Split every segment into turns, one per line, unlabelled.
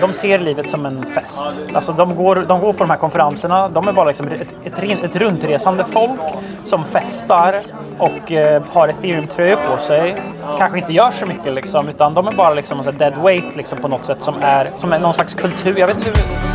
De ser livet som en fest. Alltså de, går, de går på de här konferenserna. De är bara liksom ett, ett, ett runtresande folk som festar och eh, har ethereum-tröjor på sig. Kanske inte gör så mycket liksom, utan de är bara liksom en dead weight liksom, på något sätt som är, som är någon slags kultur. Jag vet inte hur...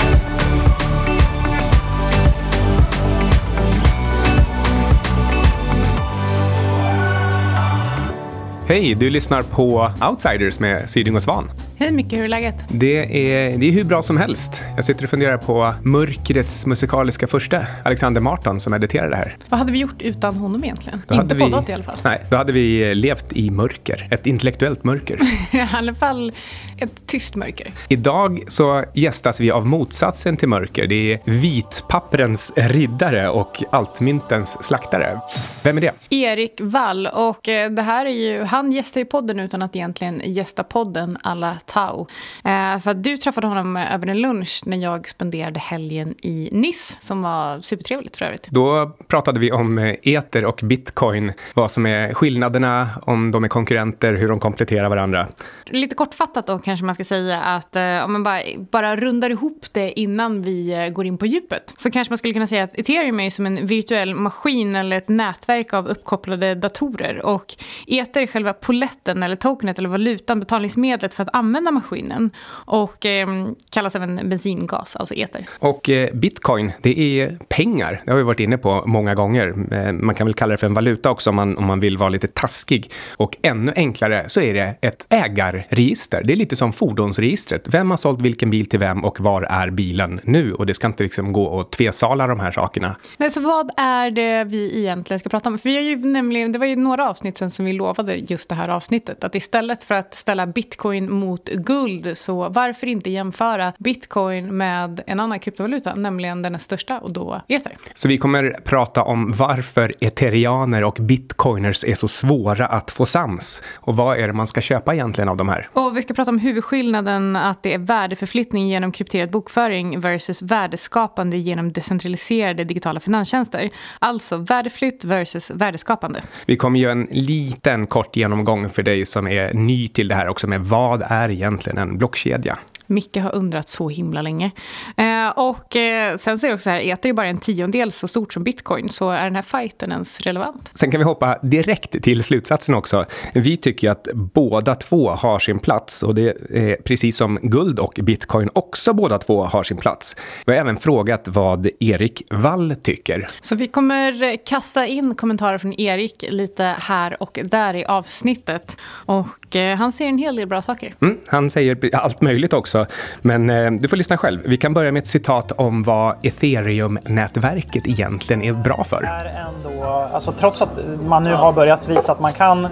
Hej, du lyssnar på Outsiders med Syding och Svan.
Hej Micke, hur är läget?
Det är, det är hur bra som helst. Jag sitter och funderar på Mörkrets musikaliska första, Alexander Marton, som editerar det här.
Vad hade vi gjort utan honom egentligen?
Då
Inte
vi-
poddat i alla fall.
Nej, då hade vi levt i mörker. Ett intellektuellt mörker.
I alla fall ett tyst mörker.
Idag så gästas vi av motsatsen till mörker. Det är vitpapperens riddare och altmyntens slaktare. Vem är det?
Erik Wall och eh, det här är ju, han gästar ju podden utan att egentligen gästa podden alla Tau. Eh, för du träffade honom över en lunch när jag spenderade helgen i Nice som var supertrevligt för övrigt.
Då pratade vi om eh, eter och bitcoin, vad som är skillnaderna, om de är konkurrenter, hur de kompletterar varandra.
Lite kortfattat då kanske man ska säga att eh, om man bara, bara rundar ihop det innan vi eh, går in på djupet så kanske man skulle kunna säga att ethereum är som en virtuell maskin eller ett nätverk av uppkopplade datorer och ether är själva poletten eller tokenet eller valutan, betalningsmedlet för att använda maskinen och eh, kallas även bensingas, alltså ether.
Och eh, bitcoin, det är pengar. Det har vi varit inne på många gånger. Eh, Man kan väl kalla det för en valuta också om man, om man vill vara lite taskig. Och ännu enklare så är det ett ägarregister. Det är lite som fordonsregistret. Vem har sålt vilken bil till vem och var är bilen nu? Och det ska inte liksom gå och tvesala de här sakerna.
Nej, så vad är det vi egentligen ska prata om? För vi har ju nämligen, det var ju några avsnitt sen som vi lovade just det här avsnittet. Att istället för att ställa bitcoin mot guld, så varför inte jämföra bitcoin med en annan kryptovaluta, nämligen den största och då ether.
Så vi kommer prata om varför eterianer och bitcoiners är så svåra att få sams. Och vad är det man ska köpa egentligen av de här?
Och vi ska prata om huvudskillnaden att det är värdeförflyttning genom krypterad bokföring versus värdeskapande genom decentraliserade digitala finanstjänster. Alltså värdeflytt versus värdeskapande.
Vi kommer göra en liten kort genomgång för dig som är ny till det här också med vad är egentligen en blockkedja?
Micke har undrat så himla länge. Eh, och eh, sen ser jag också så här, ether är bara en tiondel så stort som bitcoin, så är den här fighten ens relevant?
Sen kan vi hoppa direkt till slutsatsen också. Vi tycker ju att båda två har sin plats och det är precis som guld och bitcoin också båda två har sin plats. Vi har även frågat vad Erik Wall tycker.
Så vi kommer kasta in kommentarer från Erik lite här och där i avsnittet. Och eh, han ser en hel del bra saker.
Mm, han säger allt möjligt också, men eh, du får lyssna själv. Vi kan börja med ett citat om vad ethereum-nätverket egentligen är bra för.
är ändå, alltså trots att man nu har börjat visa att man kan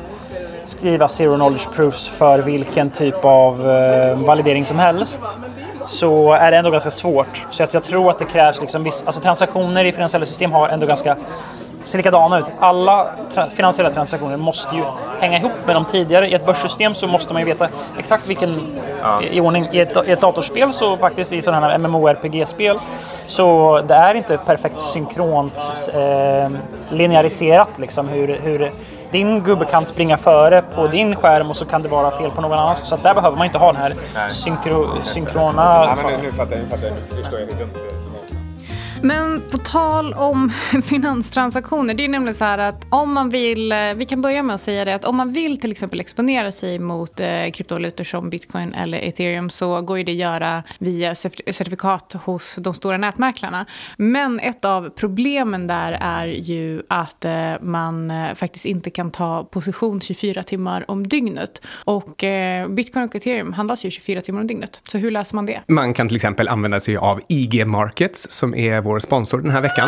skriva zero knowledge proofs för vilken typ av eh, validering som helst så är det ändå ganska svårt. Så att jag tror att det krävs liksom viss, alltså transaktioner i finansiella system har ändå ganska ser likadana ut. Alla tra- finansiella transaktioner måste ju hänga ihop med de tidigare. I ett börssystem så måste man ju veta exakt vilken i ordning. I ett, I ett datorspel så faktiskt i sådana här MMORPG-spel så det är inte perfekt synkront eh, lineariserat liksom hur, hur din gubbe kan springa före på din skärm och så kan det vara fel på någon annan. Så där behöver man inte ha den här synkro, synkrona... saken.
fattar jag, nu fattar jag. Nu förstår jag hur dumt
men på tal om finanstransaktioner, det är nämligen så här att om man vill, eh, vi kan börja med att säga det att om man vill till exempel exponera sig mot eh, kryptovalutor som bitcoin eller ethereum så går ju det att göra via certifikat hos de stora nätmäklarna. Men ett av problemen där är ju att eh, man eh, faktiskt inte kan ta position 24 timmar om dygnet. Och eh, bitcoin och ethereum handlas ju 24 timmar om dygnet. Så hur läser man det?
Man kan till exempel använda sig av IG Markets som är vår sponsor den här veckan.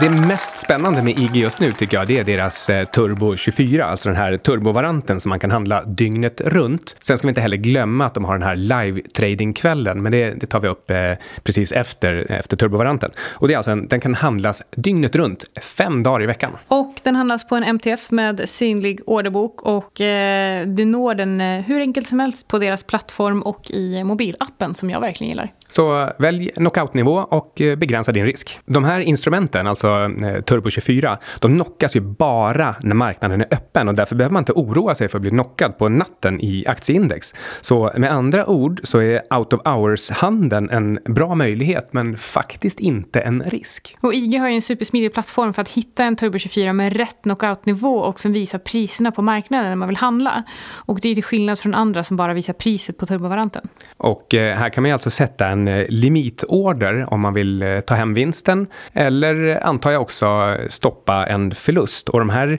Det mest spännande med IG just nu tycker jag det är deras eh, Turbo 24, alltså den här turbovaranten som man kan handla dygnet runt. Sen ska vi inte heller glömma att de har den här live trading-kvällen, men det, det tar vi upp eh, precis efter, efter turbovaranten. Och det är alltså en, den kan handlas dygnet runt, fem dagar i veckan.
Och den handlas på en MTF med synlig orderbok och eh, du når den eh, hur enkelt som helst på deras plattform och i mobilappen som jag verkligen gillar.
Så välj knockoutnivå och eh, begränsa din risk. De här instrumenten, alltså eh, Turbo 24, de knockas ju bara när marknaden är öppen och därför behöver man inte oroa sig för att bli knockad på natten i aktieindex. Så med andra ord så är out of hours-handeln en bra möjlighet men faktiskt inte en risk.
Och IG har ju en supersmidig plattform för att hitta en Turbo 24 med rätt knockout-nivå och som visar priserna på marknaden när man vill handla. Och det är till skillnad från andra som bara visar priset på turbovaranten.
Och eh, här kan man ju alltså sätta en eh, limitorder om man vill eh, ta hem vinsten eller antar jag också stoppa en förlust. Och de här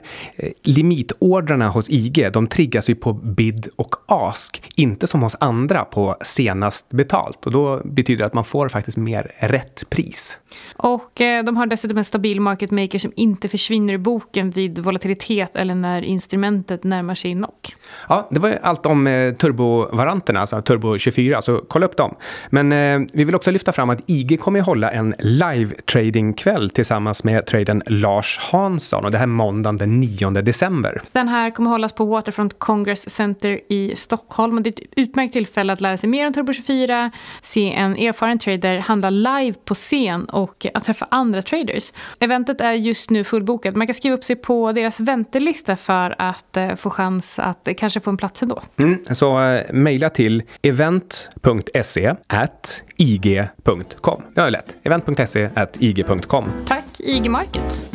limitordrarna hos IG, de triggas ju på bid och ask, inte som hos andra på senast betalt. Och då betyder det att man får faktiskt mer rätt pris.
Och de har dessutom en stabil market maker som inte försvinner i boken vid volatilitet eller när instrumentet närmar sig knock.
Ja, det var allt om eh, turbovaranterna, alltså Turbo 24, så kolla upp dem. Men eh, vi vill också lyfta fram att IG kommer att hålla en live trading kväll tillsammans med traden Lars Hansson och det här måndagen den 9 december.
Den här kommer hållas på Waterfront Congress Center i Stockholm och det är ett utmärkt tillfälle att lära sig mer om Turbo 24, se en erfaren trader handla live på scen och att träffa andra traders. Eventet är just nu fullbokat. Man kan skriva upp sig på deras väntelista för att eh, få chans att kanske få en plats ändå.
Mm, så uh, mejla till event.se at ig.com. Det är lätt. event.se ig.com.
Tack IG Markets.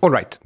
All right.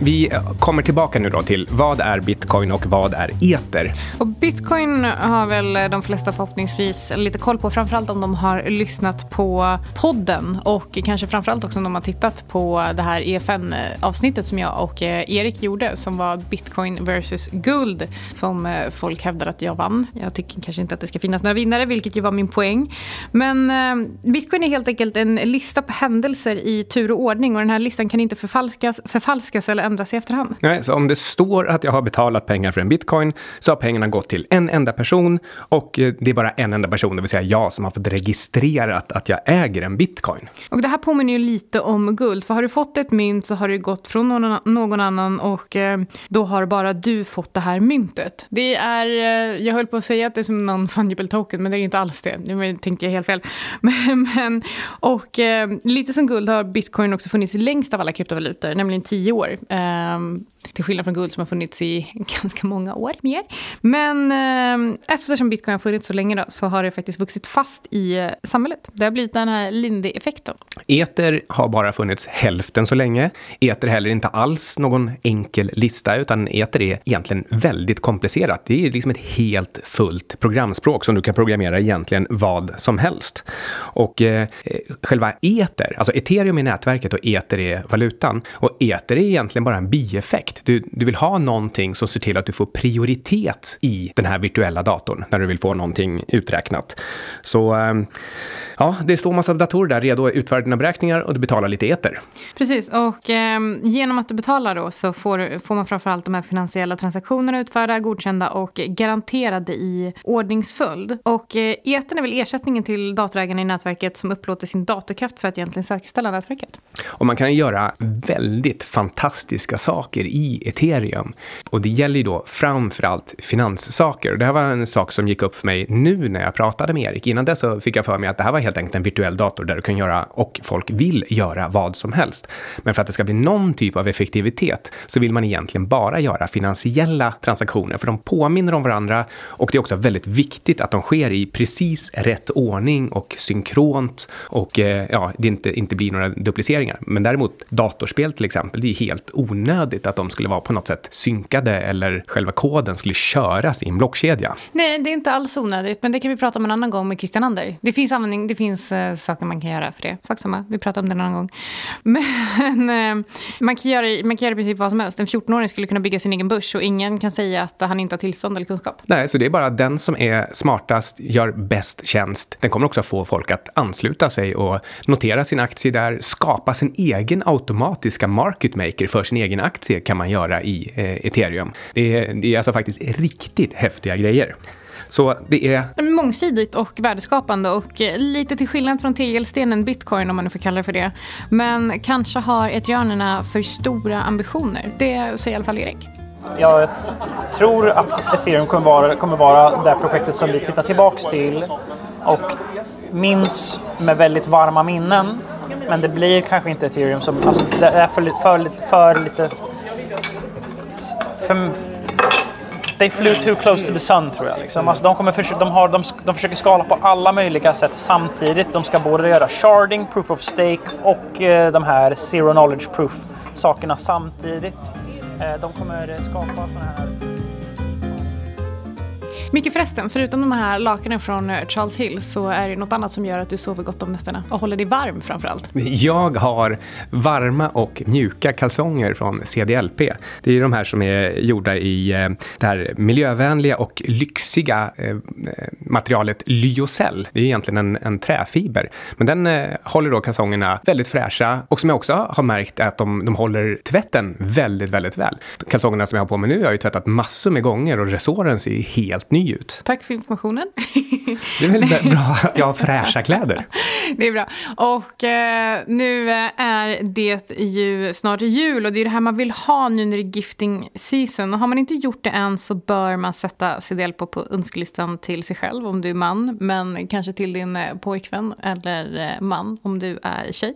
Vi kommer tillbaka nu då till vad är bitcoin och vad är eter?
Och bitcoin har väl de flesta förhoppningsvis lite koll på, framförallt om de har lyssnat på podden och kanske framförallt också om de har tittat på det här EFN-avsnittet som jag och eh, Erik gjorde som var bitcoin versus guld som eh, folk hävdar att jag vann. Jag tycker kanske inte att det ska finnas några vinnare, vilket ju var min poäng. Men eh, bitcoin är helt enkelt en lista på händelser i tur och ordning och den här listan kan inte förfalskas, förfalskas eller ändras i efterhand.
Nej, så om det står att jag har betalat pengar för en bitcoin så har pengarna gått till en enda person och eh, det är bara en enda person, det vill säga jag, som har fått registrerat att jag äger en bitcoin.
Och det här påminner ju lite om guld, för har du fått ett mynt så har det gått från någon, annan och eh, då har bara du fått det här myntet. Det är, eh, jag höll på att säga att det är som någon fungible token, men det är inte alls det. Nu tänkte jag helt fel. Men, men, och lite som guld har bitcoin också funnits längst av alla kryptovalutor, nämligen tio år. Um, Till skillnad från guld som har funnits i ganska många år mer. Men ehm, eftersom bitcoin har funnits så länge då, så har det faktiskt vuxit fast i eh, samhället. Det har blivit den här Lindy-effekten.
Eter har bara funnits hälften så länge. Eter är heller inte alls någon enkel lista, utan eter är egentligen väldigt komplicerat. Det är liksom ett helt fullt programspråk som du kan programmera egentligen vad som helst. Och eh, eh själva eter, alltså ethereum är nätverket och eter är valutan. Och eter är egentligen bara en bieffekt. Du, du vill ha någonting som ser till att du får prioritet i den här virtuella datorn när du vill få någonting uträknat. Så ehm, ja, det står massa datorer där redo att utföra dina beräkningar och du betalar lite eter.
Precis, och eh, genom att du betalar då så får, får man framförallt de här finansiella transaktionerna utförda, godkända och garanterade i ordningsföljd. Och eh, etern är väl ersättningen till datorägarna i nätverket som upplåter sin datorkraft för att egentligen säkerställa nätverket.
Och man kan göra väldigt fantastiska saker i ethereum. Och det gäller ju då framförallt finanssaker. Och det här var en sak som gick upp för mig nu när jag pratade med Erik. Innan dess så fick jag för mig att det här var helt enkelt en virtuell dator där du kan göra, och folk vill göra, vad som helst. Men för att det ska bli någon typ av effektivitet så vill man egentligen bara göra finansiella transaktioner, för de påminner om varandra och det är också väldigt viktigt att de sker i precis rätt ordning och synkront och eh, ja, det inte, inte blir några dupliceringar. Men däremot datorspel till exempel, det är helt onödigt att de skulle vara på något sätt synkade eller själva koden skulle köras i en blockkedja.
Nej, det är inte alls onödigt, men det kan vi prata om en annan gång med Christian Ander. Det finns användning, det finns eh, saker man kan göra för det. Sak samma, vi pratar om det någon gång. Men eh, man, kan göra, man kan göra i princip vad som helst. En 14-åring skulle kunna bygga sin egen börs och ingen kan säga att han inte har tillstånd eller kunskap.
Nej, så det är bara den som är smartast, gör bäst tjänst. Den kommer också få folk att ansluta sig och notera sin aktie där, skapa sin egen automatiska market maker för sin egen aktie kan man göra i eh, ethereum. Det är, det är alltså faktiskt riktigt häftiga grejer. Så det är...
Mångsidigt och värdeskapande och eh, lite till skillnad från tegelstenen bitcoin om man nu får kalla det för det. Men kanske har ethereanerna för stora ambitioner. Det säger i alla fall Erik.
Jag tror att ethereum kommer vara, kommer vara det projektet som vi tittar tillbaks till och minns med väldigt varma minnen Men det blir kanske inte ethereum som... Alltså det är för, för, för lite... För, they flew too close to the sun tror jag. Liksom. Alltså, de, kommer för, de, har, de, de försöker skala på alla möjliga sätt samtidigt. De ska både göra sharding, proof of stake och eh, de här zero knowledge proof sakerna samtidigt. Eh, de kommer skapa sådana här...
Micke förresten, förutom de här lakanen från eh, Charles Hill så är det något annat som gör att du sover gott om nätterna och håller dig varm framförallt.
Jag har varma och mjuka kalsonger från CDLP. Det är ju de här som är gjorda i eh, det här miljövänliga och lyxiga eh, materialet lyocell. Det är egentligen en, en träfiber. Men den håller då kalsongerna väldigt fräscha och som jag också har märkt är att de, de håller tvätten väldigt, väldigt väl. Kalsongerna som jag har på mig nu har jag ju tvättat massor med gånger och resåren ser helt ny ut.
Tack för informationen.
Det är väldigt bra att jag har fräscha kläder.
Det är bra. Och eh, nu är det ju snart jul och det är det här man vill ha nu när det är gifting season. Och har man inte gjort det än så bör man sätta CDL på, på önskelistan till sig själv om du är man. Men kanske till din eh, pojkvän eller eh, man om du är tjej.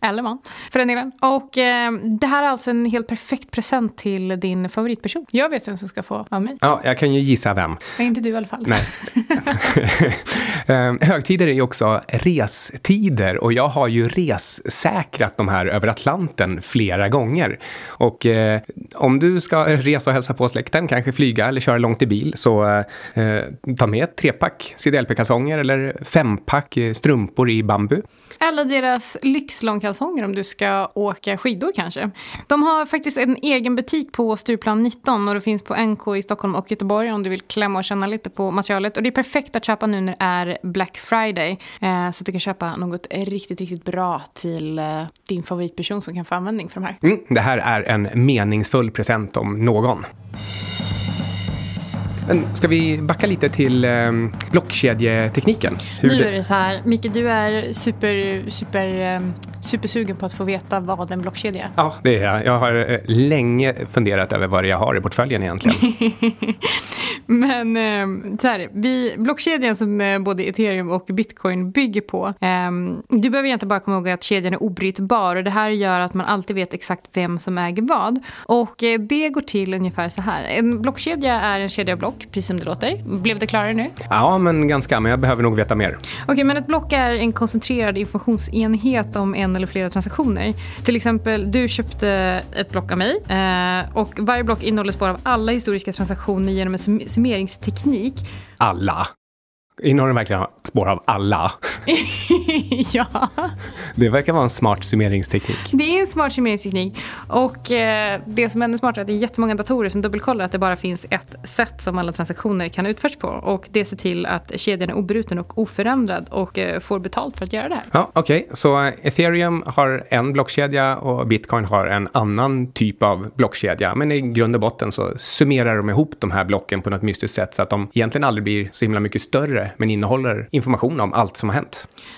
Eller man för den delen. Och eh, det här är alltså en helt perfekt present till din favoritperson. Jag vet vem som ska få av mig.
Ja, jag kan ju gissa vem.
Men inte du i alla fall.
Nej. Eh, Högtider är ju också restider och jag har ju ressäkrat de här över Atlanten flera gånger. Och eh, om du ska resa och hälsa på släkten, kanske flyga eller köra långt i bil, så eh, ta med ett trepack CDLP-kalsonger eller fempack strumpor i bambu.
Eller deras lyxlångkalsonger om du ska åka skidor kanske. De har faktiskt en egen butik på Stureplan 19 och det finns på NK i Stockholm och Göteborg om du vill klämma och känna lite på materialet. Och det är perfekt att köpa nu när det är Black Friday. Eh, så att du kan köpa något riktigt, riktigt bra till eh, din favoritperson som kan få användning för de här.
Mm, det här är en meningsfull present om någon. Men ska vi backa lite till eh, blockkedjetekniken? Hur
nu är det så här, Micke du är super, super, eh, supersugen på att få veta vad en blockkedja är.
Ja, det är jag. Jag har eh, länge funderat över vad jag har i portföljen egentligen.
Men eh, så här, vi, blockkedjan som eh, både ethereum och bitcoin bygger på. Eh, du behöver egentligen bara komma ihåg att kedjan är obrytbar och det här gör att man alltid vet exakt vem som äger vad. Och eh, det går till ungefär så här. En blockkedja är en kedja av block, precis som det låter. Blev det klarare nu?
Ja, men ganska. Men jag behöver nog veta mer.
Okej, men ett block är en koncentrerad informationsenhet om en eller flera transaktioner. Till exempel, du köpte ett block av mig eh, och varje block innehåller spår av alla historiska transaktioner genom en sum- summeringsteknik.
Alla. Innehåller den verkligen spår av alla?
ja,
Det verkar vara en smart summeringsteknik.
det är en smart summeringsteknik. Och eh, det som är ännu smartare är att det är jättemånga datorer som dubbelkollar att det bara finns ett sätt som alla transaktioner kan utföras på. Och det ser till att kedjan är obruten och oförändrad och eh, får betalt för att göra det här.
Ja, okej. Så eh, ethereum har en blockkedja och bitcoin har en annan typ av blockkedja. Men i grund och botten så summerar de ihop de här blocken på något mystiskt sätt så att de egentligen aldrig blir så himla mycket större men innehåller information om allt som har hänt.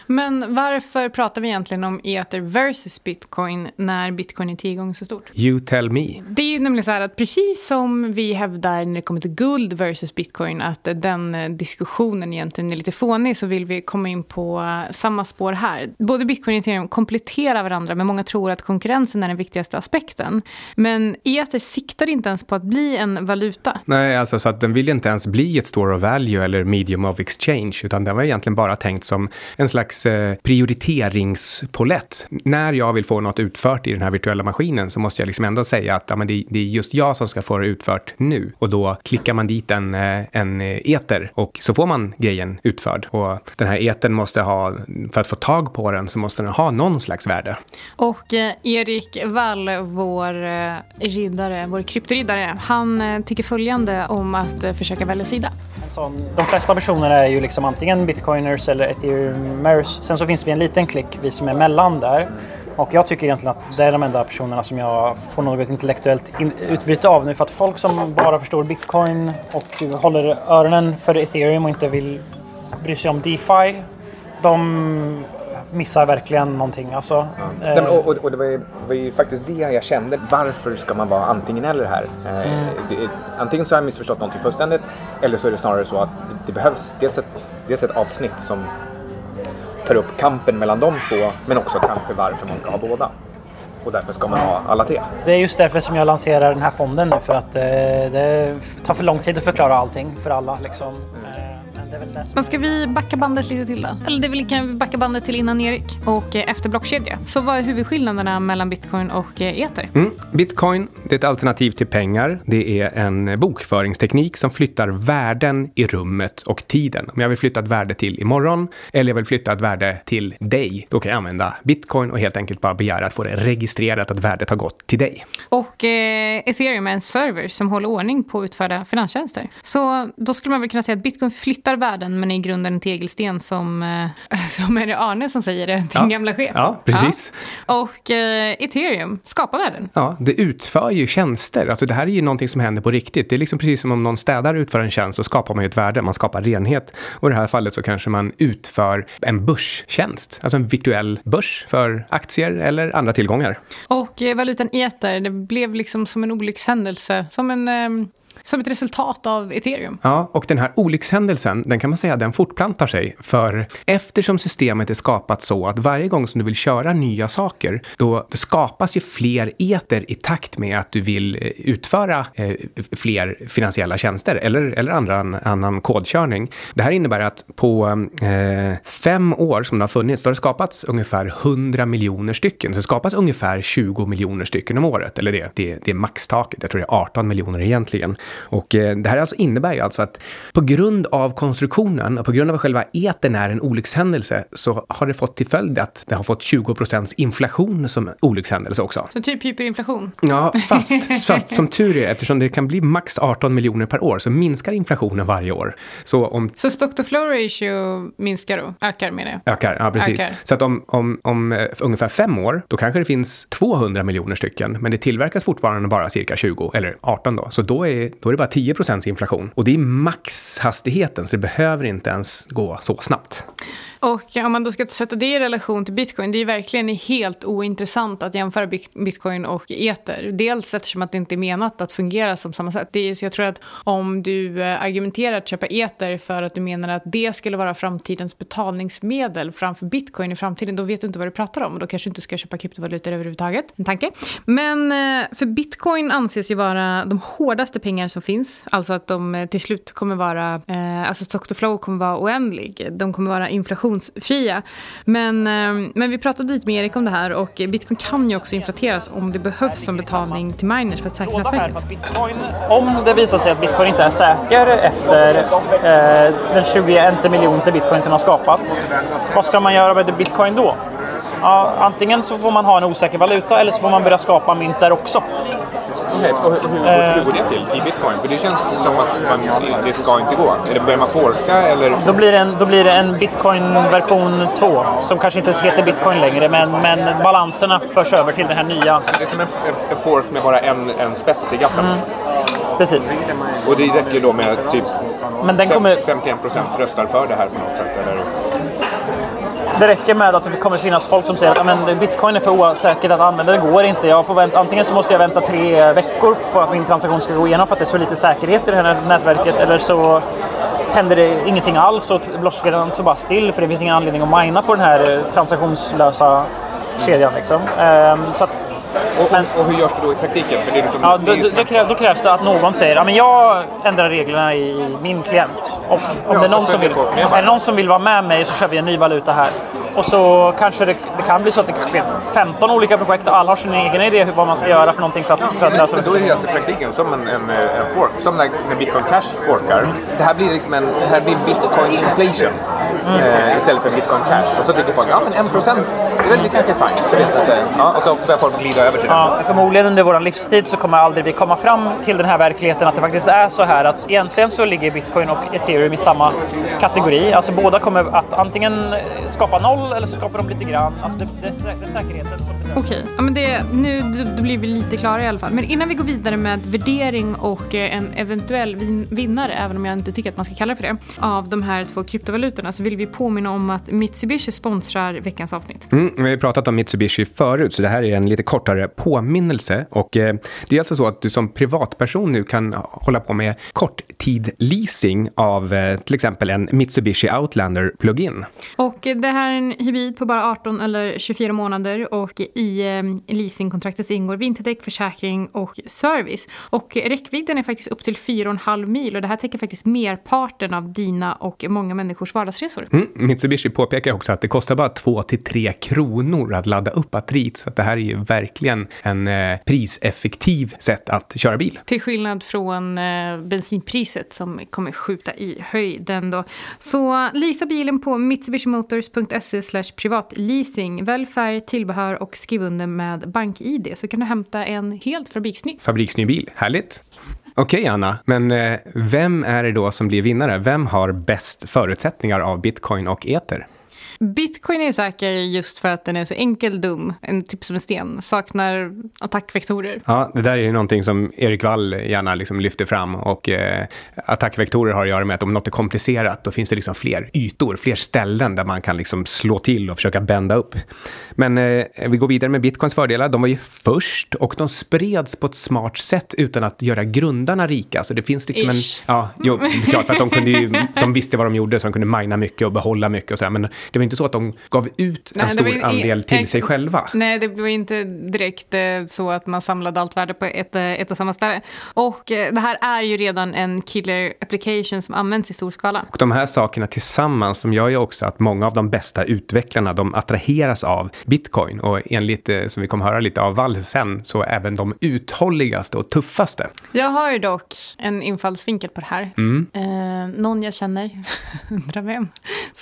Men varför pratar vi egentligen om ether versus bitcoin när bitcoin är tio gånger så stort?
You tell me.
Det är ju nämligen så här att precis som vi hävdar när det kommer till guld versus bitcoin att den diskussionen egentligen är lite fånig så vill vi komma in på samma spår här. Både bitcoin och ethereum kompletterar varandra men många tror att konkurrensen är den viktigaste aspekten. Men ether siktar inte ens på att bli en valuta.
Nej, alltså så att den vill inte ens bli ett store of value eller medium of exchange, utan den var egentligen bara tänkt som en slags eh, prioriteringspolett. När jag vill få något utfört i den här virtuella maskinen så måste jag liksom ändå säga att ja, men det, det är just jag som ska få det utfört nu. Och då klickar man dit en, eh, en eh, eter och så får man grejen utförd. Och den här etern måste ha, för att få tag på den så måste den ha någon slags värde.
Och eh, Erik Wall, vår eh, riddare, vår kryptoriddare, han eh, tycker följande om att försöka välja sida.
Sån, de flesta personer är ju liksom antingen bitcoiners eller ethereumers. Sen så finns vi en liten klick, vi som är mellan där. Och jag tycker egentligen att det är de enda personerna som jag får något intellektuellt in- utbyte av nu. För att folk som bara förstår bitcoin och håller öronen för ethereum och inte vill bry sig om DeFi. De missar verkligen någonting. Alltså,
Nej, men, och, och, det var ju, var ju faktiskt det jag kände. Varför ska man vara antingen eller här? Eh, det, är- antingen så har jag missförstått någonting fullständigt eller så är det snarare så att det, det behövs dels ett, dels ett avsnitt som tar upp kampen mellan de två, men också kanske varför man ska ha båda. Och därför ska man ha alla tre.
Det är just därför som jag lanserar den här fonden nu för att eh, det tar för lång tid att förklara allting för alla. Liksom. Eh, men
ska vi backa bandet lite till då? Eller det kan vi backa bandet till innan Erik och eh, efter blockkedja. Så vad är huvudskillnaderna mellan bitcoin och eh, ether?
Mm. Bitcoin det är ett alternativ till pengar. Det är en bokföringsteknik som flyttar värden i rummet och tiden. Om jag vill flytta ett värde till imorgon eller jag vill flytta ett värde till dig, då kan jag använda bitcoin och helt enkelt bara begära att få det registrerat att värdet har gått till dig.
Och eh, ethereum är en server som håller ordning på utförda finanstjänster. Så då skulle man väl kunna säga att bitcoin flyttar värden men är i grunden en tegelsten som, eh, som är det Arne som säger det, din
Ja.
gamla chef.
Ja, precis.
Ja. Och eh, ethereum skapar värden.
Ja, det utför ju tjänster. Alltså det här är ju någonting som händer på riktigt. Det är liksom precis som om någon städare utför en tjänst så skapar man ju ett värde, man skapar renhet. Och i det här fallet så kanske man utför en börstjänst, alltså en virtuell börs för aktier eller andra tillgångar.
Och eh, valutan ether, det blev liksom som en olyckshändelse. Som, en, eh, som ett resultat av ethereum.
Ja, och den här olyckshändelsen, den kan man säga, den fortplantar sig. För eftersom systemet är skapat så att varje gång som du vill köra nya saker, då det skapas ju fler eter i takt med att du vill eh, utföra eh, fler finansiella tjänster eller, eller andra, annan kodkörning. Det här innebär att på eh, fem år som det har funnits, då har det skapats ungefär 100 miljoner stycken. Så det skapas ungefär 20 miljoner stycken om året, eller det, det, det är maxtaket. Jag tror det är 18 miljoner egentligen. Och eh, det här alltså innebär ju alltså att på grund av konstruktionen och på grund av att själva etern är en olyckshändelse så har det fått till följd att det har fått 20 procents inflation som olyckshändelse också.
Så typ hyperinflation.
Ja, fast, fast som tur är, eftersom det kan bli max 18 miljoner per år så minskar inflationen varje år. Så om
Så stock to flow ratio minskar då? Ökar menar jag.
Ökar, ja precis.
Ökar.
Så att om, om, om eh, ungefär fem år, då kanske det finns 200 miljoner stycken, men det tillverkas fortfarande bara cirka 20, eller 18 då. Så då är, då är det bara 10 procents inflation. Och det är maxhastigheten, så det behöver inte ens gå så snabbt.
Och om man då ska sätta det i relation till bitcoin, det är ju verkligen helt ointressant att jämföra bitcoin och eter. Dels eftersom att det inte är menat att fungera som samma sätt. Det är, så jag tror att om du eh, argumenterar att köpa eter för att du menar att det skulle vara framtidens betalningsmedel framför bitcoin i framtiden, då vet du inte vad du pratar om då kanske du inte ska köpa kryptovalutor överhuvudtaget. En tanke. Men eh, för bitcoin anses ju vara de hårdaste pengar som finns, alltså att de eh, till slut kommer vara, alltså stock to flow kommer vara oändlig. De kommer vara inflation inflationsfria. Men, eh, men vi pratade lite med Erik om det här och bitcoin kan ju också inflateras om det behövs som betalning till miners för att säkra nätverket.
bitcoin, om det visar sig att bitcoin inte är säker efter eh, den 21 miljoner bitcoin som har skapat, vad ska man göra med bitcoin då? Ja, antingen så får man ha en osäker valuta eller så får man börja skapa mynt där också.
Okej, och hur, hur, hur går det till i bitcoin? För det känns som att man, det ska inte gå. Eller börjar man forka eller?
Då blir det en, då blir det en bitcoin version 2 som kanske inte heter bitcoin längre men, men balanserna förs över till det här nya.
Det är som en, en, fork med bara en, en spets i gaffeln.
Precis.
Och det räcker då med typ
Men den kommer,
51 procent röstar för det här på något sätt. Eller?
Det räcker med att det kommer finnas folk som säger att men bitcoin är för osäkert att använda, det går inte. Jag får vänta, antingen så måste jag vänta tre veckor på att min transaktion ska gå igenom för att det är så lite säkerhet i det här nätverket eller så händer det ingenting alls och blockkedjan står bara still för det finns ingen anledning att mina på den här transaktionslösa kedjan. Liksom. Ehm, så att,
och, och, och hur görs det då i praktiken? För det är liksom,
Ja,
det
då, då,
en-
krävs, då krävs det att någon säger att jag ändrar reglerna i min klient. Och om
Ja,
det är någon som vill, är det någon som vill vara med mig så kör vi en ny valuta här. Och så kanske det, det kan bli så att det kanske är 15 olika projekt och alla har sin egen idé hur- vad man ska göra för någonting för att, för att lösa
Men då är det alltså praktiken som en, en, en fork. Som när, när Bitcoin Cash forkar. Det här blir liksom en det här blir Bitcoin inflation. Eh, istället för Bitcoin Cash. Och så tycker folk, ja men 1 procent, det är väl det kanske är fine. Ja, och så börjar folk glida över till det.
Ja, förmodligen under vår livstid så kommer aldrig vi komma fram till den här verkligheten att det faktiskt är så här att egentligen så ligger bitcoin och ethereum i samma kategori. Alltså båda kommer att antingen skapa noll eller så skapar de lite grann. Alltså det, det, är, det är säkerheten som bedöms.
Okej, ja, men det, nu då, blir vi lite klara i alla fall. Men innan vi går vidare med värdering och eh, en eventuell vin, vinnare, även om jag inte tycker att man ska kalla det för det, av de här två kryptovalutorna så vill vi påminna om att Mitsubishi sponsrar veckans avsnitt.
Mm, vi har ju pratat om Mitsubishi förut, så det här är en lite kortare påminnelse. Och eh, det är alltså så att du som privatperson nu kan hålla på med korttid-leasing av eh, till exempel en Mitsubishi Outlander plugin.
Och eh, det här är en hybrid på bara 18 eller 24 månader och i eh, leasingkontraktet så ingår vinterdäck, försäkring och service. Och räckvidden är faktiskt upp till 4,5 mil och det här täcker faktiskt merparten av dina och många människors vardagsresor.
Mm, Mitsubishi påpekar också att det kostar bara 2-3 kronor att ladda upp batteriet, så att det här är ju verkligen en eh, priseffektiv sätt att köra bil.
Till skillnad från eh, bensinpriset som kommer skjuta i höjden då. Så leasa bilen på mitsubishimotors.se Slash privatleasing. Välj färg, tillbehör och skriv under med BankID så kan du hämta en helt fabriksny.
Fabriksny bil, härligt. Okej Anna, men eh, vem är det då som blir vinnare? Vem har bäst förutsättningar av bitcoin och ether?
Bitcoin är säker just för att den är så enkel dum, en typ som en sten, saknar attackvektorer.
Ja, det där är ju någonting som Erik Wall gärna liksom lyfter fram och eh, attackvektorer har att göra med att om något är komplicerat då finns det liksom fler ytor, fler ställen där man kan liksom slå till och försöka bända upp. Men eh, vi går vidare med bitcoins fördelar. De var ju först och de spreds på ett smart sätt utan att göra grundarna rika. Så det finns liksom
Ish.
en... Ja, jo, klart för att de kunde ju, de visste vad de gjorde så de kunde mina mycket och behålla mycket och så här. Men det var inte så att de gav ut en
Nej,
stor
ju-
andel till
ex-
sig själva.
Nej, det var inte direkt eh, så att man samlade allt värde på ett, eh, ett och samma ställe. Och eh, det här är ju redan en killer application som används i stor skala.
Och de här sakerna tillsammans, de gör ju också att många av de bästa utvecklarna, de attraheras av bitcoin. Och enligt, eh, som vi kommer höra lite av Wall sen, så även de uthålligaste och tuffaste.
Jag har ju dock en infallsvinkel på det här.
Mm.
Eh, någon jag känner, undrar vem,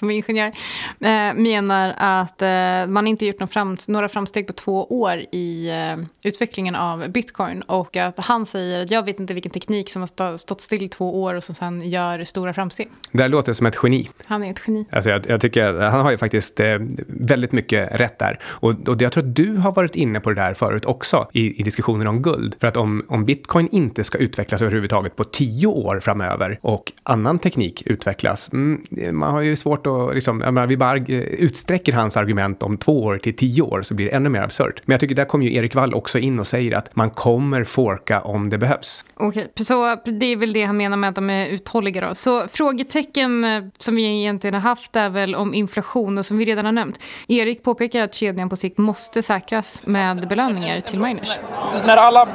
som är ingenjör, eh, menar att eh, man inte gjort fram, några framsteg på två år i eh, utvecklingen av bitcoin. Och att han säger att jag vet inte vilken teknik som har stå, stått still i två år och som sen gör stora framsteg.
Det här låter som ett geni.
Han är ett geni.
Alltså jag, jag tycker han har ju faktiskt eh, väldigt mycket rätt där. Och, och jag tror att du har varit inne på det där förut också i, i diskussionen om guld. För att om, om bitcoin inte ska utvecklas överhuvudtaget på tio år framöver och annan teknik utvecklas, mm, man har ju svårt att liksom, jag menar, vi bara utsträcker hans argument om två år till tio år så blir det ännu mer absurt. Men jag tycker där kommer ju Erik Wall också in och säger att man kommer forka om det behövs.
Okej, så det är väl det han menar med att de är uthålliga då. Så frågetecken eh, som vi egentligen har haft är väl om inflation och som vi redan har nämnt. Erik påpekar att kedjan på sikt måste säkras med belöningar till miners.
när alla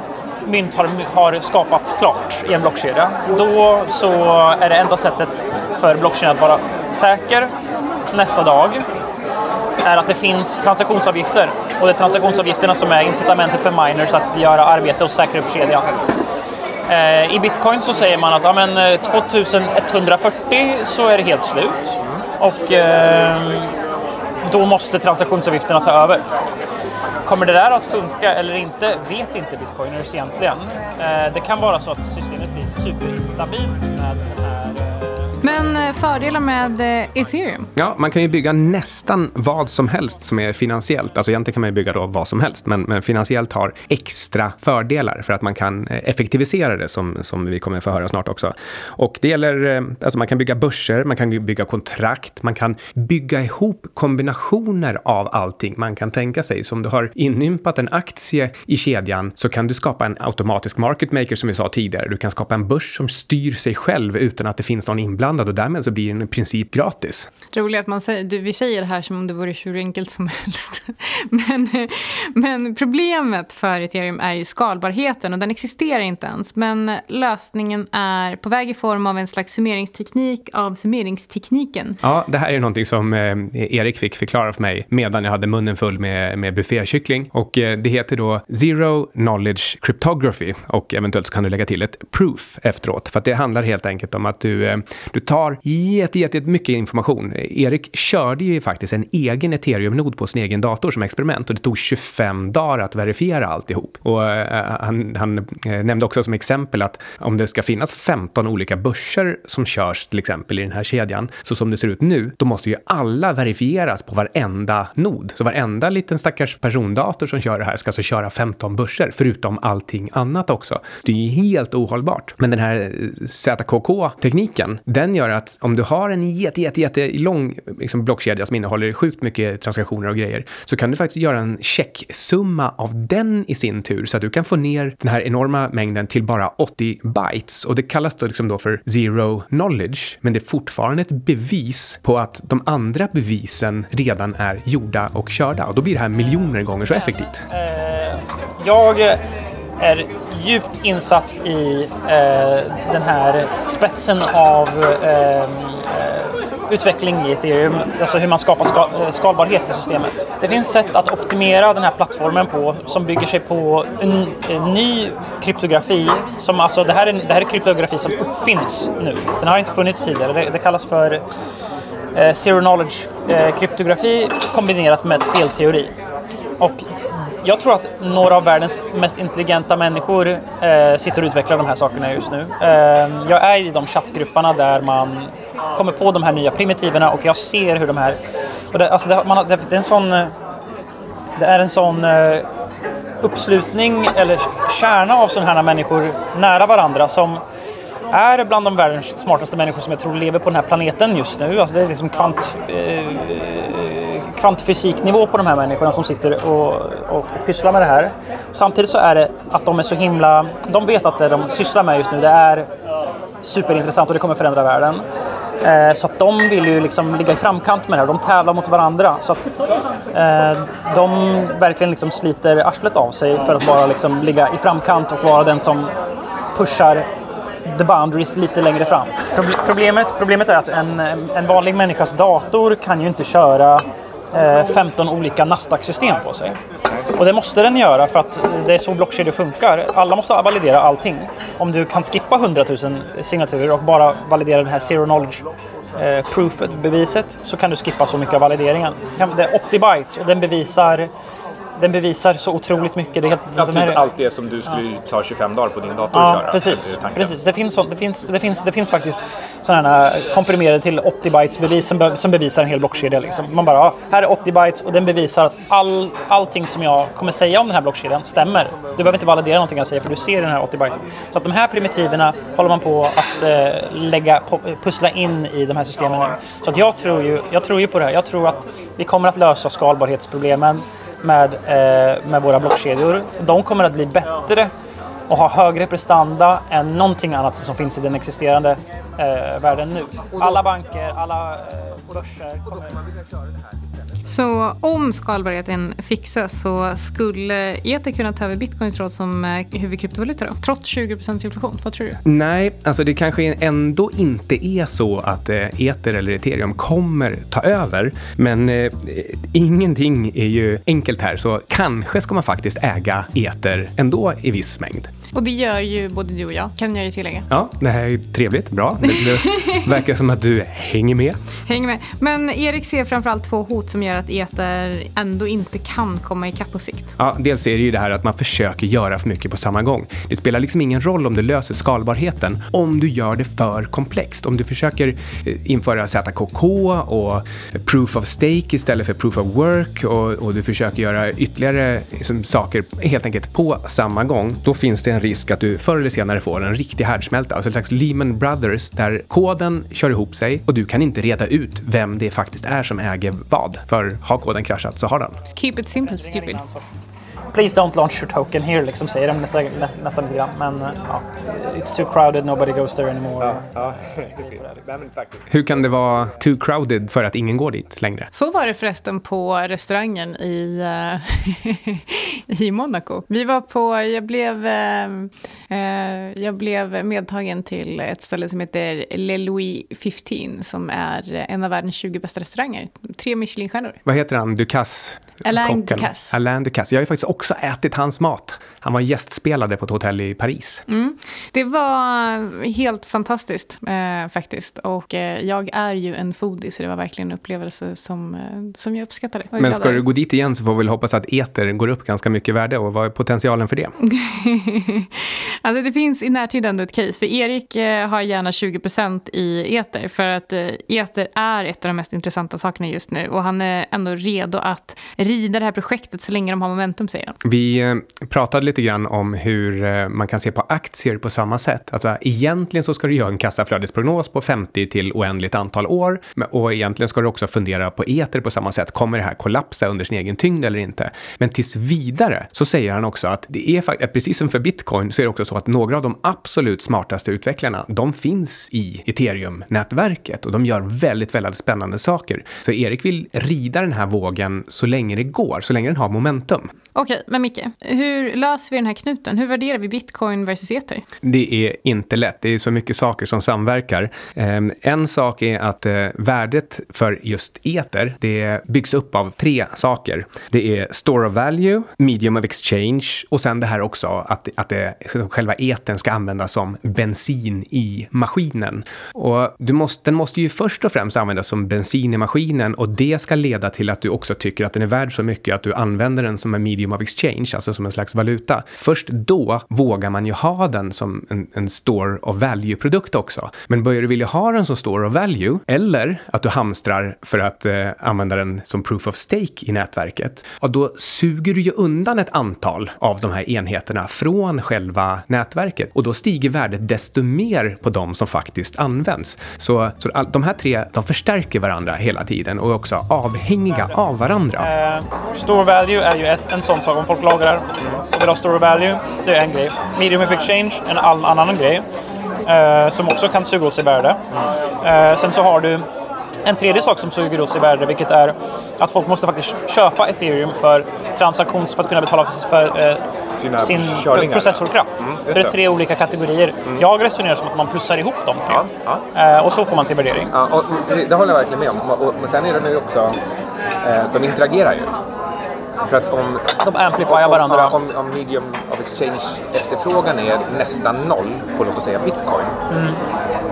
mynt har, har skapats klart i en blockkedja, då så är det enda sättet för blockkedjan att vara säker nästa dag är att det finns transaktionsavgifter. Och det är transaktionsavgifterna som är incitamentet för miners att göra arbete och säkra upp kedjan. Eh, I bitcoin så säger man att ja, men, eh, 2140 så är det helt slut. Och eh, då måste transaktionsavgifterna ta över. Kommer det där att funka eller inte vet inte bitcoiners egentligen. Eh, det kan vara så att systemet blir superinstabilt med
men eh, fördelar med eh, ethereum?
Ja, man kan ju bygga nästan vad som helst som är finansiellt. Alltså egentligen kan man ju bygga då vad som helst, men, men finansiellt har extra fördelar för att man kan eh, effektivisera det som, som vi kommer få höra snart också. Och det gäller, alltså man kan bygga börser, man kan bygga kontrakt, man kan bygga ihop kombinationer av allting man kan tänka sig. Så om du har inympat en aktie i kedjan så kan du skapa en automatisk market maker som vi sa tidigare. Du kan skapa en börs som styr sig själv utan att det finns någon inblandad och därmed så blir den i princip gratis.
Roligt att man säger, du, vi säger det här som om det vore hur enkelt som helst. Men, men problemet för ethereum är ju skalbarheten och den existerar inte ens. Men lösningen är på väg i form av en slags summeringsteknik av summeringstekniken.
Ja, det här är någonting som eh, Erik fick förklara för mig medan jag hade munnen full med, med buffékyckling. Och eh, det heter då Zero Knowledge Cryptography och eventuellt så kan du lägga till ett proof efteråt. För att det handlar helt enkelt om att du, eh, du tar jätte, jätte, jätte mycket information. Erik körde ju faktiskt en egen ethereum-nod på sin egen dator som experiment och det tog 25 dagar att verifiera alltihop. Och eh, han, han eh, nämnde också som exempel att om det ska finnas 15 olika börser som körs till exempel i den här kedjan, så som det ser ut nu, då måste ju alla verifieras på varenda nod. Så varenda liten stackars persondator som kör det här ska alltså köra 15 börser, förutom allting annat också. Det är ju helt ohållbart. Men den här eh, ZKK-tekniken, den den gör att om du har en jätte, jätte, jätte lång liksom blockkedja som innehåller sjukt mycket transaktioner och grejer, så kan du faktiskt göra en checksumma av den i sin tur, så att du kan få ner den här enorma mängden till bara 80 bytes. Och det kallas då liksom då för zero knowledge, men det är fortfarande ett bevis på att de andra bevisen redan är gjorda och körda. Och då blir det här miljoner gånger så effektivt.
Eh, jag är djupt insatt i eh, den här spetsen av eh, utveckling i ethereum, alltså hur man skapar skal eh, skalbarhet i systemet. Det finns sätt att optimera den här plattformen på som bygger sig på en, en ny kryptografi. Som alltså, det, här är, det här är kryptografi som uppfinns nu. Den har inte funnits tidigare. Det, det kallas för eh, zero knowledge eh, kryptografi kombinerat med spelteori. Och jag tror att några av världens mest intelligenta människor eh, sitter och utvecklar de här sakerna just nu. Eh, jag är i de chattgrupperna där man kommer på de här nya primitiverna och jag ser hur de här... Och det, alltså det, man, det, det är en sån... Det är en sån eh, uppslutning eller kärna av sådana här människor nära varandra som är bland de världens smartaste människor som jag tror lever på den här planeten just nu. Alltså det är liksom kvant, eh, kvantfysiknivå på de här människorna som sitter och, och pysslar med det här. Samtidigt så är det att de är så himla... De vet att det de sysslar med just nu det är superintressant och det kommer förändra världen. Eh, så att de vill ju liksom ligga i framkant med det här. De tävlar mot varandra. Så att eh, de verkligen liksom sliter arslet av sig för att bara liksom ligga i framkant och vara den som pushar the boundaries lite längre fram. Problemet, problemet är att en, en vanlig människas dator kan ju inte köra Eh, 15 olika Nasdaq-system på sig. Och det måste den göra för att det är så blockkedjor funkar. Alla måste validera allting. Om du kan skippa 100 000 signaturer och bara validera den här zero knowledge eh, proof-beviset så kan du skippa så mycket av valideringen. Det är 80 bytes och den bevisar den bevisar så otroligt mycket. Det är helt,
ja, typ här... allt det som du skulle ja. ta 25 dagar på din dator ja, att köra.
Precis, precis. Det, finns det, finns, det, finns, det finns faktiskt sådana komprimerade till 80 bytes bevis som, be, som bevisar en hel blockkedja. Liksom. Man bara, ja, här är 80 bytes och den bevisar att all, allting som jag kommer säga om den här blockkedjan stämmer. Du behöver inte validera någonting jag säger för du ser den här 80 bytes. Så att de här primitiverna håller man på att eh, lägga, pussla in i de här systemen nu. Så att jag tror ju, jag tror ju på det här. Jag tror att vi kommer att lösa skalbarhetsproblemen med, eh, med våra blockkedjor. De kommer att bli bättre och ha högre prestanda än någonting annat som finns i den existerande eh, världen nu. Alla banker, alla eh, börser kommer...
Så om skalbarheten fixas så skulle Ether kunna ta över bitcoins roll som eh, huvudkryptovaluta då? Trots 20% inflation? Vad tror du?
Nej, alltså det kanske ändå inte är så att eh, Ether eller ethereum kommer ta över. Men eh, ingenting är ju enkelt här, så kanske ska man faktiskt äga Ether ändå i viss mängd.
Och det gör ju både du och jag, kan jag ju tillägga.
Ja, det här är trevligt, bra. Det, det verkar som att du hänger med.
Hänger med. Men Erik ser framförallt två hot som gör att eter ändå inte kan komma ikapp på sikt.
Ja, dels är det ju det här att man försöker göra för mycket på samma gång. Det spelar liksom ingen roll om du löser skalbarheten om du gör det för komplext. Om du försöker eh, införa ZKK och proof of stake istället för proof of work och, och du försöker göra ytterligare liksom, saker helt enkelt på samma gång, då finns det en risk att du förr eller senare får en riktig härdsmälta, alltså ett slags Lehman Brothers där koden kör ihop sig och du kan inte reda ut vem det faktiskt är som äger vad. För har koden kraschat så har den.
Keep it simple stupid.
Please don't launch your token here, liksom säger de nästan, nästan lite grann. Men ja, it's too crowded, nobody goes there anymore. Ja, ja.
Hur kan det vara too crowded för att ingen går dit längre?
Så var det förresten på restaurangen i, uh, i Monaco. Vi var på, jag blev, uh, jag blev medtagen till ett ställe som heter Le Louis 15 som är en av världens 20 bästa restauranger. Tre Michelinstjärnor.
Vad heter han? Ducasse?
Alain Ducasse.
Alain Ducasse. Jag har ju faktiskt också ätit hans mat. Han var gästspelare på ett hotell i Paris.
Mm. Det var helt fantastiskt eh, faktiskt. Och eh, jag är ju en foodie så det var verkligen en upplevelse som, eh, som jag uppskattade. Jag
Men ska du gå dit igen så får vi väl hoppas att eter går upp ganska mycket värde och vad är potentialen för det?
alltså det finns i närtid ändå ett case. För Erik eh, har gärna 20% i eter. För att eh, eter är ett av de mest intressanta sakerna just nu. Och han är ändå redo att rida det här projektet så länge de har momentum, säger han.
Vi eh, pratade lite grann om hur eh, man kan se på aktier på samma sätt. Alltså, egentligen så ska du göra en kassaflödesprognos på 50 till oändligt antal år. Och egentligen ska du också fundera på eter på samma sätt. Kommer det här kollapsa under sin egen tyngd eller inte? Men tills vidare så säger han också att det är faktiskt, precis som för bitcoin, så är det också så att några av de absolut smartaste utvecklarna, de finns i ethereum-nätverket och de gör väldigt, väldigt spännande saker. Så Erik vill rida den här vågen så länge det går, så länge den har momentum.
Okej, men Micke, hur löser vi den här knuten? Hur värderar vi bitcoin versus ether?
Det är inte lätt. Det är så mycket saker som samverkar. Ehm, en sak är att eh, värdet för just eter, det byggs upp av tre saker. Det är store of value, medium of exchange och sen det här också att, att det, själva etern ska användas som bensin i maskinen. Och du måste, den måste ju först och främst användas som bensin i maskinen och det ska leda till att du också tycker att den är värd så mycket att du använder den som en medium of exchange, alltså som en slags valuta. Först då vågar man ju ha den som en, en store of value-produkt också. Men börjar du vilja ha den som store of value eller att du hamstrar för att eh, använda den som proof of stake i nätverket, ja, då suger du ju undan ett antal av de här enheterna från själva nätverket och då stiger värdet desto mer på de som faktiskt används. Så, så all, de här tre, de förstärker varandra hela tiden och är också avhängiga av varandra.
Eh, store value är ju ett, en sån sak. Om folk lagrar och vill ha store value, det är en grej. Medium of exchange, en all, annan grej. Eh, som också kan suga åt sig värde. Eh, sen så har du en tredje sak som suger åt sig värde, vilket är att folk måste faktiskt köpa ethereum för transaktions för att kunna betala för eh,
Sina
sin
körningar.
processorkraft.
just
det är tre olika kategorier. Jag resonerar som att man plussar ihop de tre.
Ja,
Eh, och så får man sin värdering.
Ja, och det, det håller jag verkligen med om. Och, och, men sen är det ju också, eh, de interagerar ju. För att om,
De amplifierar varandra.
Om, om, medium of exchange efterfrågan är nästan noll på låt oss säga bitcoin.
Mm.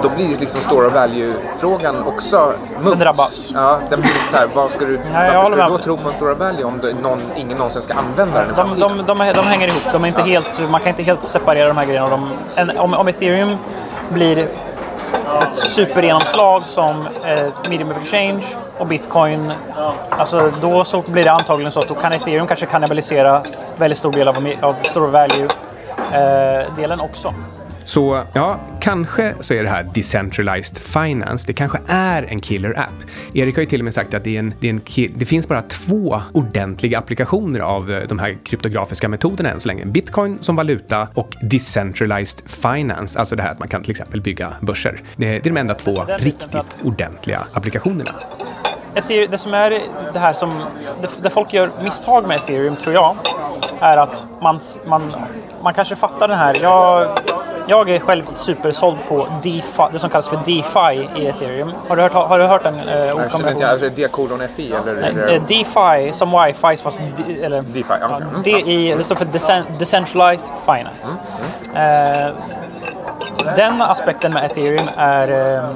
Då blir liksom store value-frågan också mums.
drabbas.
Ja, den blir så här, vad ska du,
jag
varför ska du då tro på en store value om någon, ingen någonsin ska använda den
De, de, de, de hänger ihop. De är inte helt, man kan inte helt separera de här grejerna. De, en, om, om ethereum blir ett supergenomslag som eh, medium of exchange och bitcoin, alltså då så blir det antagligen så att då kan ethereum kanske kannibalisera väldigt stor del av, av stor value eh, delen också.
Så ja, kanske så är det här decentralized finance. Det kanske är en killer app. Erik har ju till och med sagt att det, en, det, en det finns bara två ordentliga applikationer av eh, de här kryptografiska metoderna än så länge. Bitcoin som valuta och decentralized finance, alltså det här att man kan till exempel bygga börser. Det, det är de enda två riktigt ordentliga applikationerna.
Ether, det som är det här som, det, det folk gör misstag med ethereum tror jag, är att man, man, man kanske fattar den här, jag, jag är själv supersåld på DeFi, det som kallas för DeFi i ethereum. Har du hört, har du hört den eh, ordkombinationen?
alltså D-kolon FI eller?
Eh, DeFi som wifi fast de, eller,
DeFi, okej. Mm,
DI, det står för Decen- Decentralized Finance. Eh, den aspekten med ethereum är eh,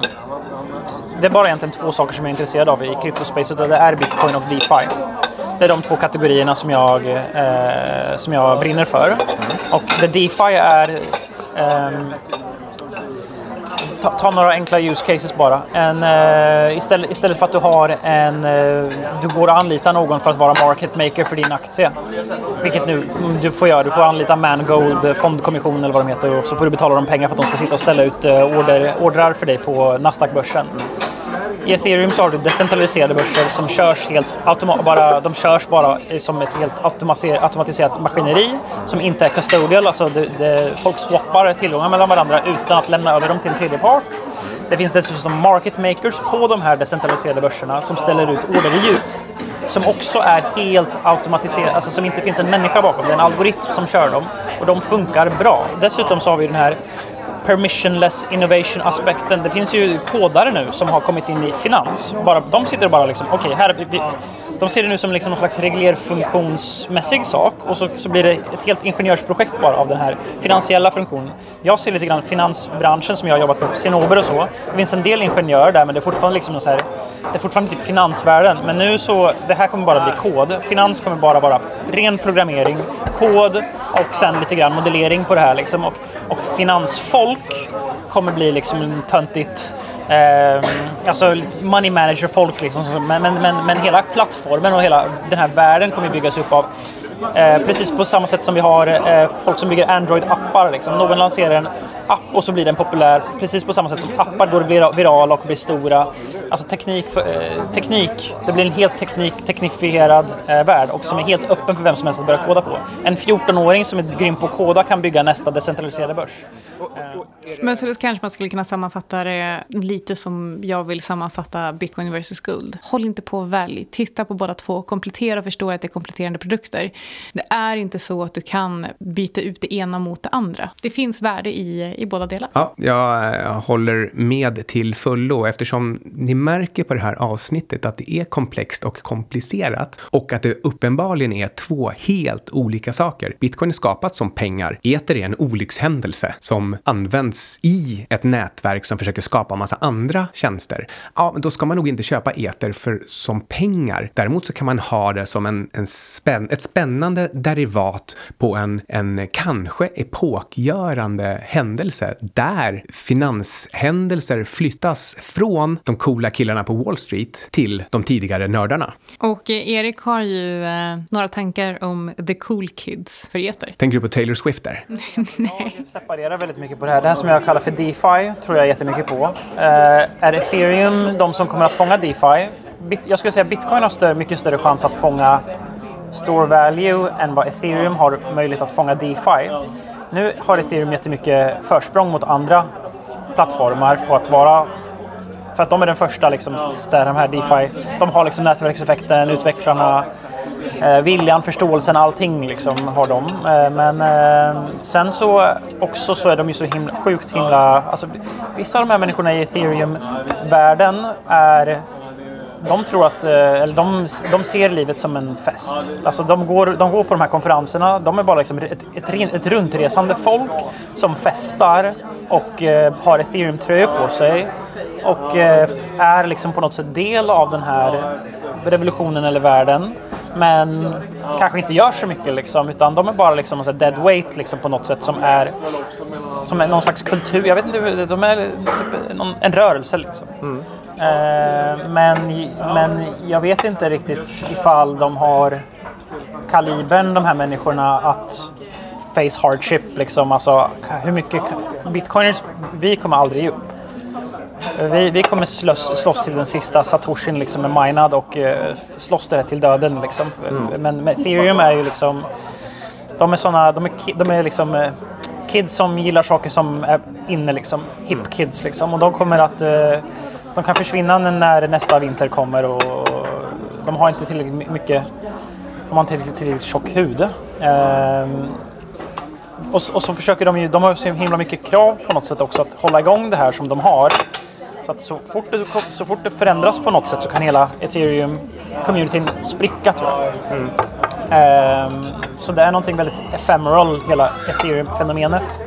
det är bara egentligen två saker som jag är intresserad av i kryptospacet och det är bitcoin och DeFi. Det är de två kategorierna som jag, eh, som jag brinner för. Och det DeFi är Eh, Ta, ta några enkla use cases bara. En, eh, istället, istället för att du har en... Eh, du går och anlitar någon för att vara market maker för din aktie. Vilket nu du får göra. Du får anlita Mangold, eh, fondkommission eller vad de heter. Och så får du betala dem pengar för att de ska sitta och ställa ut eh, order, ordrar för dig på Nasdaq-börsen. I ethereum så har du decentraliserade börser som körs helt bara, de körs bara som ett helt automatiserat, maskineri som inte är custodial, alltså det, det, folk swappar tillgångar mellan varandra utan att lämna över dem till en tredje part. Det finns dessutom market makers på de här decentraliserade börserna som ställer ut orderdjup som också är helt automatiserade, alltså som inte finns en människa bakom. Det är en algoritm som kör dem och de funkar bra. Dessutom så har vi den här permissionless innovation aspekten. Det finns ju kodare nu som har kommit in i finans. Bara, de sitter och bara liksom, okej, här vi, de ser det nu som liksom någon slags reglerfunktionsmässig sak och så, så blir det ett helt ingenjörsprojekt bara av den här finansiella funktionen. Jag ser lite grann finansbranschen som jag har jobbat på, Cinnober och så. Det finns en del ingenjörer där men det är fortfarande liksom någon så här, det är fortfarande typ finansvärlden. Men nu så, det här kommer bara bli kod. Finans kommer bara vara ren programmering, kod och sen lite grann modellering på det här liksom. Och, och finansfolk Folk kommer bli liksom en töntigt eh, alltså money manager-folk liksom. Men, men, men, men hela plattformen och hela den här världen kommer byggas upp av Eh, precis på samma sätt som vi har eh, folk som bygger Android-appar. Liksom. Någon lanserar en app och så blir den populär. Precis på samma sätt som appar går virala och blir stora. Alltså teknik, för, eh, teknik det blir en helt teknik, teknifierad eh, värld och som är helt öppen för vem som helst att börja koda på. En 14-åring som är grym på att koda kan bygga nästa decentraliserade börs.
Men så kanske man skulle kunna sammanfatta det lite som jag vill sammanfatta bitcoin versus guld. Håll inte på och välj. Titta på båda två. Komplettera och förstå att det är kompletterande produkter. Det är inte så att du kan byta ut det ena mot det andra. Det finns värde i, i båda delar.
Ja, jag håller med till fullo eftersom ni märker på det här avsnittet att det är komplext och komplicerat och att det uppenbarligen är två helt olika saker. Bitcoin är skapat som pengar. Ether är en olyckshändelse som används i ett nätverk som försöker skapa massa andra tjänster. Ja, då ska man nog inte köpa Ether för som pengar. Däremot så kan man ha det som en, en spän, ett spännande derivat på en, en kanske epokgörande händelse där finanshändelser flyttas från de coola killarna på Wall Street till de tidigare nördarna.
Och eh, Erik har ju eh, några tankar om the cool kids för Ether.
Tänker du på Taylor Swift där?
Nej. Jag separerar väldigt mycket på det här. Det här som jag kallar för DeFi tror jag jättemycket på. Uh, är ethereum de som kommer att fånga DeFi? Bit jag skulle säga bitcoin har större, mycket större chans att fånga store value än vad ethereum har möjlighet att fånga DeFi. Nu har ethereum jättemycket försprång mot andra plattformar på att vara för att de är den första liksom, där de här DeFi, de har liksom nätverkseffekten, utvecklarna, eh, viljan, förståelsen, allting liksom har de. Eh, men eh, sen så också så är de ju så himla, sjukt himla, alltså vissa av de här människorna i ethereum-världen är de tror att, eh, eller de, de ser livet som en fest. Alltså de går, de går på de här konferenserna, de är bara liksom ett, ett, ett runtresande folk som festar och eh, har ethereum-tröjor på sig och eh, är liksom på något sätt del av den här revolutionen eller världen. Men kanske inte gör så mycket liksom, utan de är bara liksom en dead weight liksom, på något sätt som är som är någon slags kultur. Jag vet inte, de är typ en rörelse liksom. Mm. Eh, men, men jag vet inte riktigt ifall de har kalibern, de här människorna, att face hardship. Liksom. Alltså, hur mycket bitcoiners, vi kommer aldrig ge upp. Vi, vi kommer slåss, slåss till den sista satoshin liksom är minad och uh, slåss det till döden. Liksom. Mm. Men, men ethereum är ju liksom, de är såna, de är, de är liksom uh, kids som gillar saker som är inne liksom, hip mm. kids liksom. Och de kommer att uh, de kan försvinna när nästa vinter kommer och de har inte tillräckligt mycket de har inte tillräckligt, tjock hud. Ehm, och, och, så försöker de ju, de har så himla mycket krav på något sätt också att hålla igång det här som de har. Så att så fort det, så fort det förändras på något sätt så kan hela ethereum-communityn spricka tror jag. Mm. Ehm, så det är någonting väldigt ephemeral, hela ethereum-fenomenet.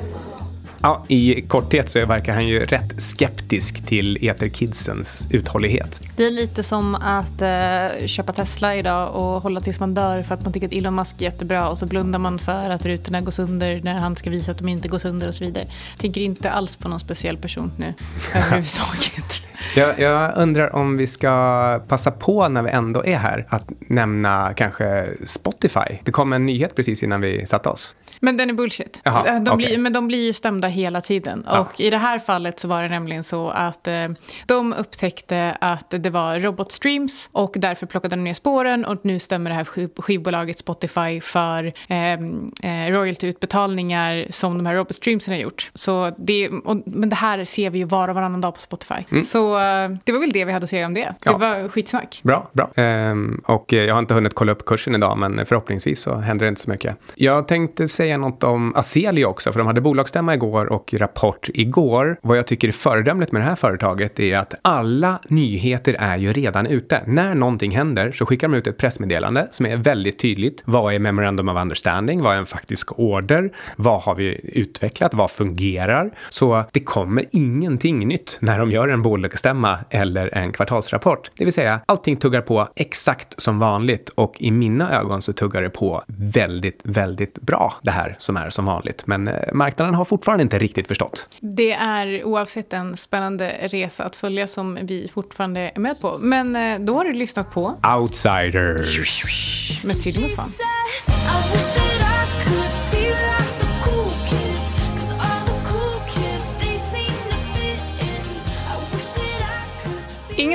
Ja, I korthet så verkar han ju rätt skeptisk till Etherkidsens uthållighet.
Det är lite som att eh, köpa Tesla idag och hålla tills man dör för att man tycker att Elon Musk är jättebra och så blundar man för att rutorna går sönder när han ska visa att de inte går sönder och så vidare. Tänker inte alls på någon speciell person nu överhuvudtaget.
Jag, jag, undrar om vi ska passa på när vi ändå är här att nämna kanske Spotify. Det kom en nyhet precis innan vi satte oss.
Men den är bullshit. Jaha, de okay. blir, men de blir ju stämda hela tiden. Ja. Och i det här fallet så var det nämligen så att eh, de upptäckte att det var robotstreams och därför plockade de ner spåren och nu stämmer det här skivbolaget Spotify för eh, eh, royaltyutbetalningar som de här robotstreamsen har gjort. Så det, och, men det här ser vi ju var och varannan dag på Spotify. Mm. Så eh, det var väl det vi hade att säga om det. Det ja. var skitsnack.
Bra, bra. Ehm, och jag har inte hunnit kolla upp kursen idag men förhoppningsvis så händer det inte så mycket. Jag tänkte säga något om Azelia också, för de hade bolagsstämma igår och rapport igår. Vad jag tycker är föredömligt med det här företaget är att alla nyheter är ju redan ute. När någonting händer så skickar de ut ett pressmeddelande som är väldigt tydligt. Vad är Memorandum of Understanding? Vad är en faktisk order? Vad har vi utvecklat? Vad fungerar? Så det kommer ingenting nytt när de gör en bolagsstämma eller en kvartalsrapport. Det vill säga, allting tuggar på exakt som vanligt och i mina ögon så tuggar det på väldigt, väldigt bra det här som är som vanligt. Men eh, marknaden har fortfarande inte riktigt förstått.
Det är oavsett en spännande resa att följa som vi fortfarande är med på. Men eh, då har du lyssnat på
Outsiders.
med Sydney Swan.
I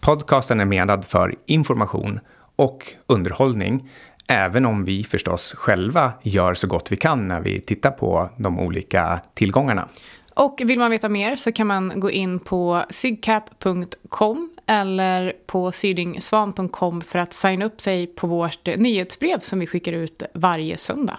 Podcasten är menad för information och underhållning, även om vi förstås själva gör så gott vi kan när vi tittar på de olika tillgångarna.
Och vill man veta mer så kan man gå in på sygcap.com eller på sydingsvan.com för att signa upp sig på vårt nyhetsbrev som vi skickar ut varje söndag.